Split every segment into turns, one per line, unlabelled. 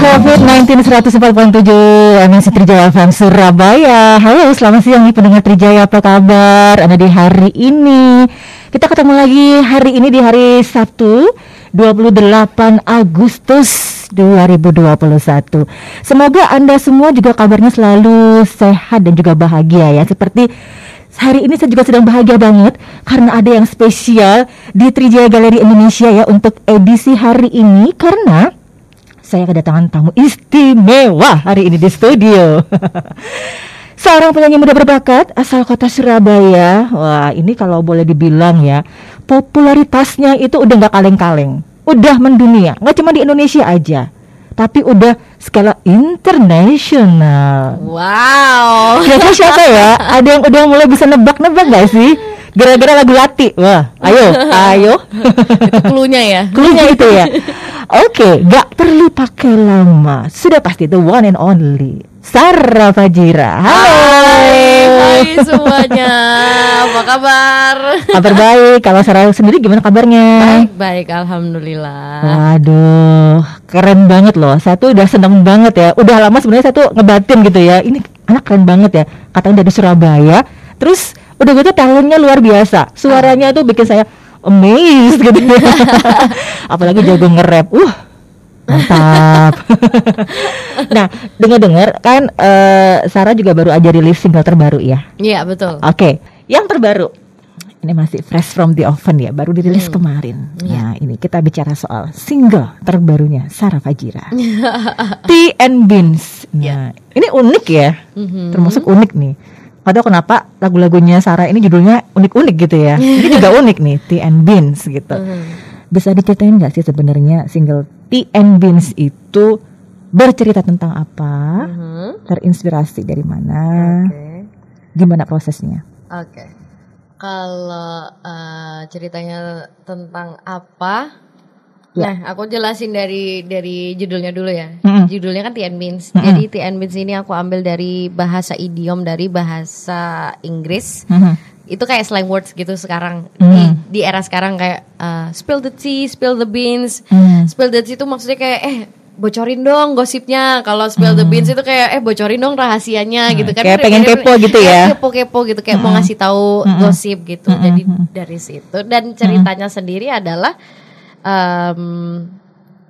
COVID-19 104.7 MNC Trijaya FM Surabaya. Halo selamat siang nih pendengar Trijaya. Apa kabar? Anda di hari ini. Kita ketemu lagi hari ini di hari Sabtu 28 Agustus 2021 Semoga Anda semua juga kabarnya selalu sehat dan juga bahagia ya. Seperti Hari ini saya juga sedang bahagia banget karena ada yang spesial di Trijaya Galeri Indonesia ya untuk edisi hari ini. Karena saya kedatangan tamu istimewa hari ini di studio. Seorang penyanyi muda berbakat asal kota Surabaya. Wah, ini kalau boleh dibilang ya, popularitasnya itu udah nggak kaleng-kaleng. Udah mendunia, nggak cuma di Indonesia aja. Tapi udah skala internasional.
Wow.
Kira-kira siapa ya? Ada yang udah mulai bisa nebak-nebak gak sih? Gara-gara lagu Lati. Wah, ayo, ayo.
itu klunya ya.
Klunya itu ya. Oke, gak perlu pakai lama. Sudah pasti the one and only Sarah Fajira. Halo.
Hai, hai semuanya. Apa kabar?
Kabar baik. Kalau Sarah sendiri gimana kabarnya?
Baik, baik, alhamdulillah.
Waduh, keren banget loh. Saya tuh udah seneng banget ya. Udah lama sebenarnya saya tuh ngebatin gitu ya. Ini anak keren banget ya. Katanya dari Surabaya. Terus udah gitu talentnya luar biasa. Suaranya tuh bikin saya amazed gitu. Apalagi jago nge-rap. Uh, mantap. nah, dengar-dengar kan eh, Sarah juga baru aja rilis single terbaru ya.
Iya, betul.
Oke, yang terbaru. Ini masih fresh from the oven ya, baru dirilis
Hmm.
kemarin.
Iya.
Nah, ini kita bicara soal single terbarunya Sarah Fajira. Tea and Beans. Nah, ini unik ya.
Mhm.
Termasuk unik nih. Tahu kenapa lagu-lagunya Sarah ini judulnya unik-unik gitu ya. Ini juga unik nih, Tea and Beans gitu.
Mhm.
Bisa diceritain nggak sih sebenarnya single Tea and Beans itu bercerita tentang apa?
Mhm.
Terinspirasi dari mana?
Oke.
Gimana prosesnya?
Oke. Kalau eh, ceritanya tentang apa?
Ya.
Nah, aku jelasin dari dari judulnya dulu ya.
Mm-mm.
Judulnya kan TN Beans.
Mm-mm.
Jadi TN Beans ini aku ambil dari bahasa idiom dari bahasa Inggris.
Mhm.
itu kayak slang words gitu sekarang
Hmm.
di, di era sekarang kayak uh, spill the tea, spill the beans.
Hmm.
Spill the tea itu maksudnya kayak eh bocorin dong gosipnya. Kalau spill the beans itu kayak eh bocorin dong rahasianya
Hmm,
gitu kan.
kayak pengen kepo gitu ya.
Kepo-kepo gitu kayak mau ngasih tahu
Hmm.
gosip gitu. Jadi dari situ dan ceritanya sendiri adalah em,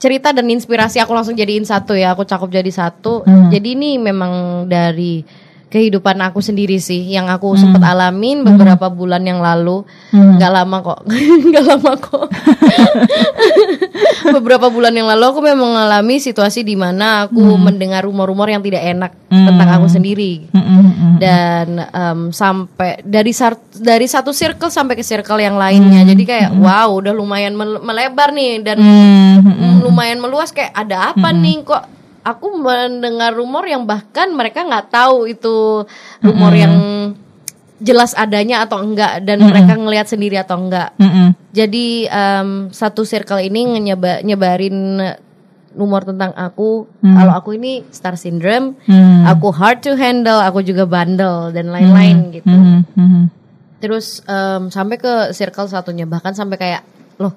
cerita dan inspirasi aku langsung jadiin satu ya. Aku cakup jadi satu.
Hmm.
Jadi ini memang dari kehidupan aku sendiri sih yang aku sempat alamin beberapa bulan yang lalu.
Hmm.
nggak lama kok. Nggak lama kok. Beberapa bulan yang lalu aku memang mengalami situasi di mana aku mendengar rumor-rumor yang tidak enak tentang aku sendiri.
Mhm, mhm.
dan em, sampai dari dari satu circle sampai ke circle yang lainnya. Jadi kayak wow udah lumayan mel- melebar nih. Dan
Mhm,
mm, lumayan meluas kayak ada apa nih kok aku mendengar rumor yang bahkan mereka nggak tahu itu rumor yang jelas adanya atau enggak dan mereka ngelihat sendiri atau enggak.
Mhm.
jadi em, satu circle ini nyeba, nyebarin rumor tentang aku. Kalau aku ini star syndrome
Hmm.
aku hard to handle aku juga bandel dan lain-lain gitu.
Mhm, mhm.
terus em, sampai ke circle satunya bahkan sampai kayak loh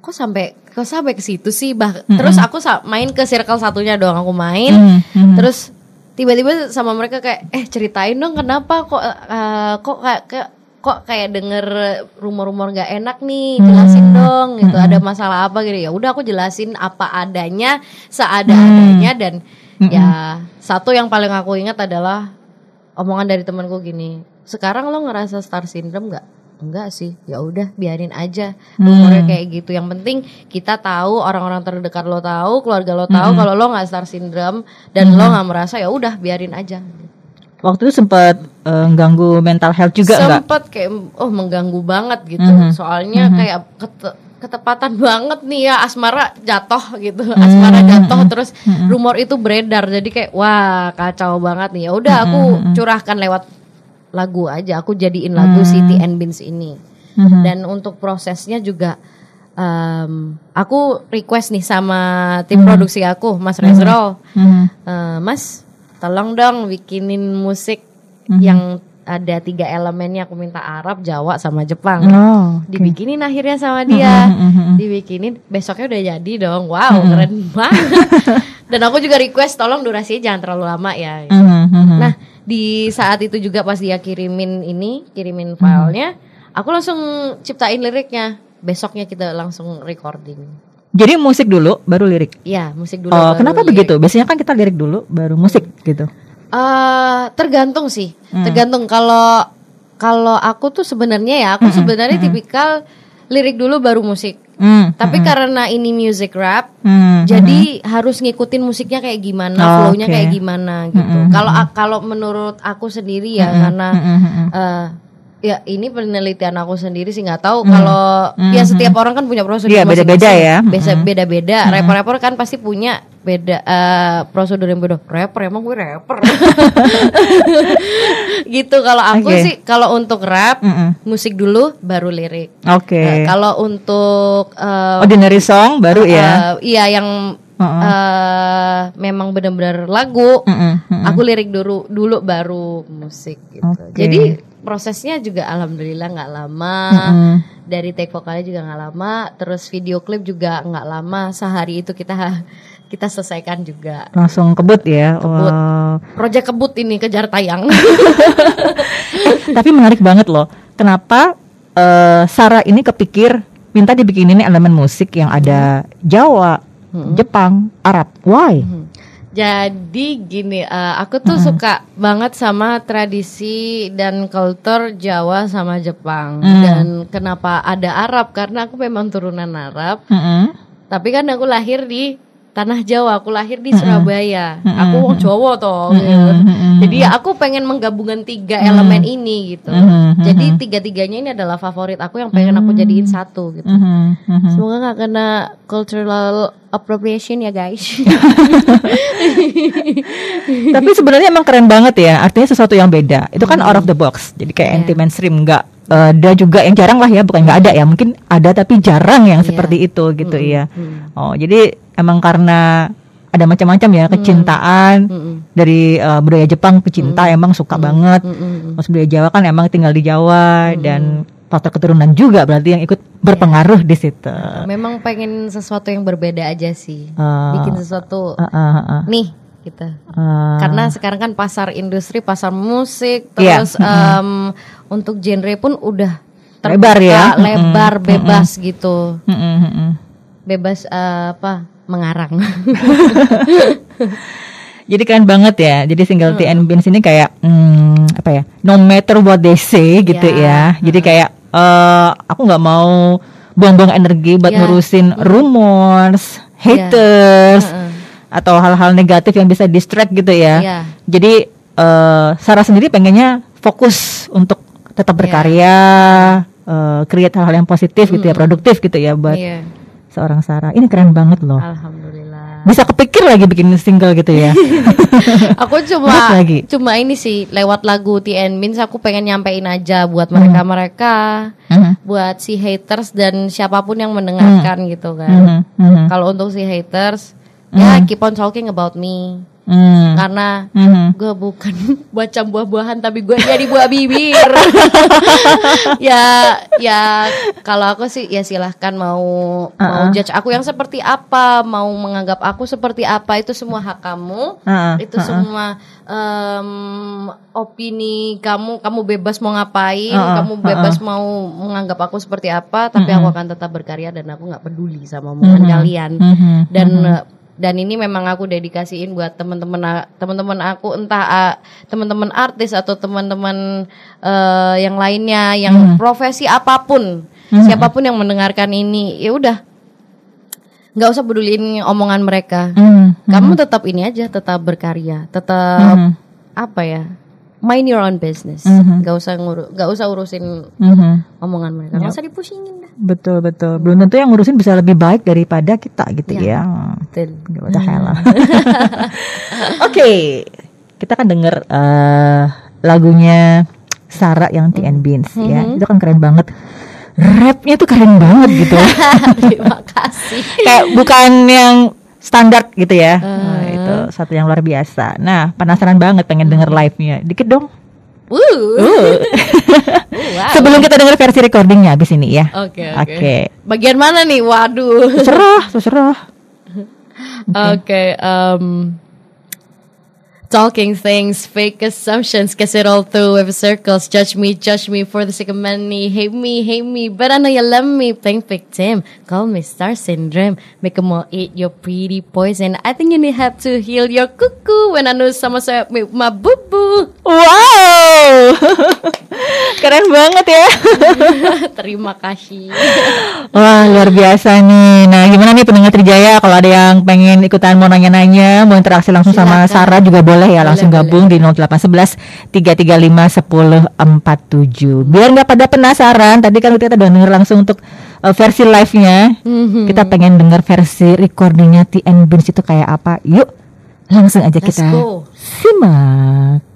kok sampai kok sampai ke situ sih? Bah terus aku main ke circle satunya doang aku main.
Mhm, mhm.
terus tiba-tiba sama mereka kayak eh ceritain dong kenapa kok eh, kok kayak kayak- kok kayak denger rumor-rumor nggak enak nih? Jelasin dong gitu. Ada masalah apa? Gitu. Ya udah aku jelasin apa adanya seada-adanya dan ya satu yang paling aku ingat adalah omongan dari temanku gini sekarang lo ngerasa star syndrome nggak enggak sih ya udah biarin aja. Rumornya kayak gitu. Yang penting kita tahu orang-orang terdekat lo tahu keluarga lo tahu kalau lo nggak star syndrome dan lo nggak merasa ya udah biarin aja.
Waktu itu sempat eh, ganggu mental health juga enggak?
sempet kayak oh mengganggu banget gitu. Soalnya kayak kete- ketepatan banget nih ya asmara jatuh gitu. Asmara jatuh terus rumor itu beredar. Jadi kayak wah kacau banget nih. Ya udah aku curahkan lewat lagu aja aku jadiin lagu City and Beans ini
Mhm.
dan untuk prosesnya juga em, aku request nih sama tim produksi aku Mas Rezrol
Mhm.
Eh, Mas tolong dong bikinin musik
Mhm.
yang ada tiga elemennya aku minta Arab, Jawa sama Jepang.
Oh, oke.
Dibikinin akhirnya sama dia.
Mhm, mhm.
Dibikinin besoknya udah jadi dong. Wow, keren banget. Dan aku juga request tolong durasinya jangan terlalu lama ya. Nah, di saat itu juga pas dia kirimin ini, kirimin
Hmm.
filenya, aku langsung ciptain liriknya. Besoknya kita langsung recording.
Jadi musik dulu baru lirik.
Iya, musik dulu.
Oh,
baru
kenapa
lirik.
begitu? Biasanya kan kita lirik dulu baru musik gitu.
Eh, tergantung sih.
Hmm.
Tergantung kalau kalau aku tuh sebenarnya ya, aku sebenarnya tipikal lirik dulu baru musik.
Hmm.
Tapi karena ini music rap,
Hmm.
jadi harus ngikutin musiknya kayak gimana,
Oh,
flownya
oke.
kayak gimana gitu. Kalau a- kalau menurut aku sendiri ya karena
Mhm, mhm.
Ya ini penelitian aku sendiri sih nggak tahu kalau ya setiap orang kan punya prosedur
Iya, beda-beda ya.
Beda beda-beda. Rapper-rapper kan pasti punya beda eh, prosedur yang beda. Rapper emang gue rapper. gitu kalau aku
Oke.
sih kalau untuk rap
Mhm.
musik dulu baru lirik.
Oke.
Eh, kalau untuk eh,
Ordinary song baru ya.
eh, iya yang
Heeh.
Memang benar-benar lagu.
Mhm, mhm.
Aku lirik dulu dulu baru musik gitu.
Oke.
Jadi prosesnya juga alhamdulillah nggak lama.
Mhm.
Dari take vokalnya juga nggak lama, terus video klip juga nggak lama. Sehari itu kita kita selesaikan juga.
Langsung kebut ya.
Kebut.
Wow.
Project kebut ini kejar tayang.
Tapi menarik banget loh. Kenapa eh, Sarah ini kepikir minta dibikinin elemen musik yang ada Jawa, Jepang, Arab. Why?
Jadi gini, eh, aku tuh suka banget sama tradisi dan kultur Jawa sama Jepang.
Hmm.
Dan kenapa ada Arab? Karena aku memang turunan Arab.
Mhm.
Tapi kan aku lahir di tanah Jawa, aku lahir di Surabaya. Aku wong Jawa toh. gitu. Jadi aku pengen menggabungkan tiga elemen ini gitu.
Mhm.
Jadi tiga-tiganya ini adalah favorit aku yang pengen aku jadiin satu gitu.
Mhm. Mhm.
Semoga nggak kena cultural appropriation ya guys.
Tapi sebenarnya emang keren banget ya. Artinya sesuatu yang beda. Itu kan out of the box. Jadi kayak
Iya.
anti mainstream nggak eh, ada juga yang jarang lah ya, bukan nggak ada ya. Mungkin ada tapi jarang yang
Iya.
seperti itu gitu
Mm-mm.
ya. Oh, jadi emang karena ada macam-macam ya kecintaan
Mm-mm.
dari eh, budaya Jepang pecinta emang suka banget.
Mm-mm.
Terus budaya Jawa kan emang tinggal di Jawa dan faktor keturunan juga berarti yang ikut berpengaruh di situ.
Memang pengen sesuatu yang berbeda aja sih.
Ah.
Bikin sesuatu
Ah, ah, ah, ah.
nih gitu.
Ah.
Karena sekarang kan pasar industri, pasar musik,
Iya.
terus em, untuk genre pun udah terbuka,
Lebar ya.
lebar, bebas gitu,
Mm-mm, mm-mm.
Bebas eh, apa mengarang.
Jadi keren banget ya. Jadi single Tea and Beans ini kayak hmm, apa ya? No matter what they say gitu
Ya,
ya. Jadi kayak eh aku nggak mau buang-buang energi buat
Ya.
ngurusin rumors, haters
Heeh.
atau hal-hal negatif yang bisa distract gitu ya.
Iya.
Jadi eh Sarah sendiri pengennya fokus untuk tetap
Iya.
berkarya, eh create hal-hal yang positif gitu ya, produktif gitu ya buat
Iya.
Seorang Sarah. Ini keren banget loh.
Alhamdulillah.
Bisa kepikir lagi bikin single gitu ya.
aku cuma
lagi?
cuma ini sih lewat lagu TN Beans aku pengen nyampein aja buat mereka mereka
Mhm.
buat si haters dan siapa pun yang mendengarkan gitu kan
Mhm, mhm,
kalau untuk si haters ya keep on talking about me
mhm,
karena
mhm.
gue bukan baca buah-buahan tapi gue jadi buah bibir. Ya ya kalau aku sih ya silahkan mau mau judge aku yang seperti apa mau menganggap aku seperti apa itu semua hak kamu.
Ah,
itu semua em, opini kamu kamu bebas mau ngapain
Ah,
kamu bebas mau menganggap aku seperti apa tapi aku akan tetap berkarya dan aku nggak peduli sama omongan kalian.
Mhm.
dan uh, dan ini memang aku dedikasiin buat teman-teman teman-teman aku entah uh, teman-teman artis atau teman-teman uh, yang lainnya yang profesi apa pun siapa pun yang mendengarkan ini ya udah. Nggak usah peduliin omongan mereka.
Mhm,
kamu tetap ini aja tetap berkarya tetap apa ya mind your own business. Nggak usah ngurus nggak usah urusin
mhm.
omongan mereka nggak usah dipusingin
Betul betul. Belum tentu yang ngurusin bisa lebih baik daripada kita gitu
Ya.
ya.
Betul.
Hell lah. Oke, kita kan denger eh, lagunya Sarah yang and Beans ya. Itu kan keren banget. Rapnya tuh keren banget gitu.
terima kasih
Kayak bukan yang standar gitu ya. Nah, itu satu yang luar biasa. Nah, penasaran banget pengen denger live-nya. Dikit dong.
Uh
Uh.
wow.
Sebelum kita denger versi recordingnya habis ini ya.
Oke, oke.
Oke.
Bagian mana nih? Waduh.
Terserah, terserah.
Okay. um, talking things, fake assumptions, guess it all through with circles. Judge me, judge me for the sake of money. Hate me, hate me, but I know you love me. Playing victim, call me star syndrome. Make them all eat your pretty poison. I think you need help to heal your cuckoo. When I know someone said me my boo boo.
Wow, keren banget ya.
Terima kasih.
Wah luar biasa nih. Nah gimana nih pendengar Trijaya kalau ada yang pengen ikutan mau nanya-nanya, mau interaksi langsung sama
Silakan.
Sarah juga boleh ya langsung
Boleh,
gabung di 0811 335 1047. Biar nggak pada penasaran, tadi kan kita udah denger langsung untuk uh, versi live-nya.
Mhm.
Kita pengen denger versi recordingnya TN Beans itu kayak apa? Yuk langsung aja
Let's
kita
go.
simak.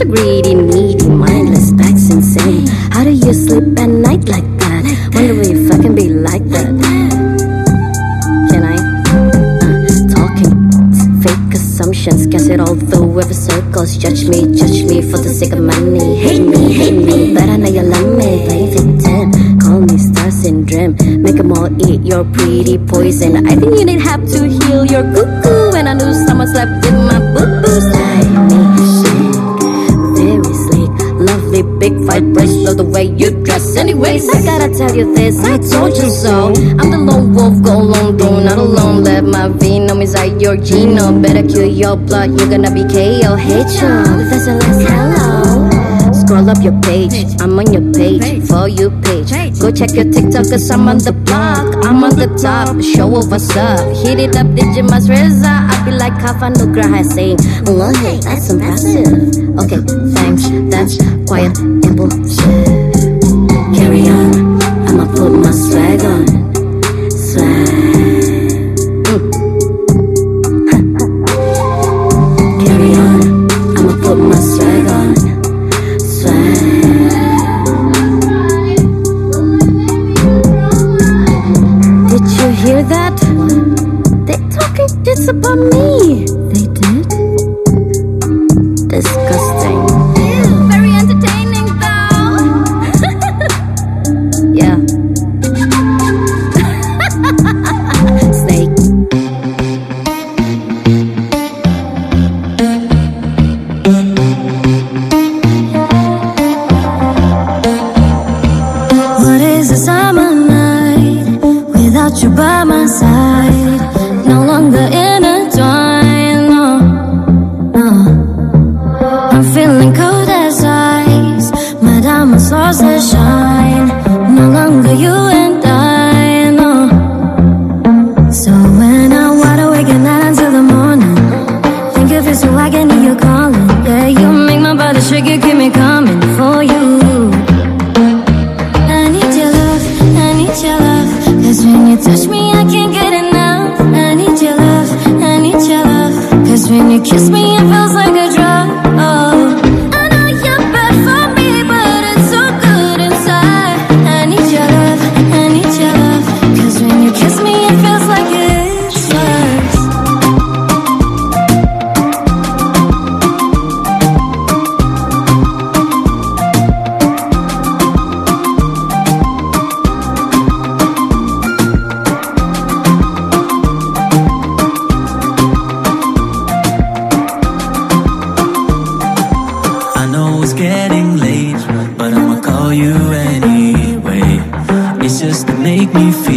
A greedy, needy, mindless, that's insane. How do you sleep at night like that? Wonder if I can be like that. Can I? Uh, talking, fake assumptions, guess it all through every circles. Judge me, judge me for the sake of money. Hate me, hate me, but I know you love me. Playing victim, call me star syndrome. Make them all eat your pretty poison. I think you need help to heal your cuckoo. And I knew someone slept in my tell you this. I told you so. I'm the lone wolf, go alone, do not alone. Let my venom inside your genome. Better kill your blood, you're gonna be KO. Hate you. That's a last hello. Scroll up your page, I'm on your page, for you page. Go check your TikTok, cause I'm on the block. I'm on the top, show of what's up. Hit it up, Digit Mas Reza. I be like Kafa Nugraha saying, Love it, that's impressive. Okay, thanks, that's quiet bullshit. Carry on, I'ma put my swag on. Swag. Carry on, I'ma put my swag on. Swag. Did you hear that? They talking shit about me. They
me, it feels like a drug.
Make me feel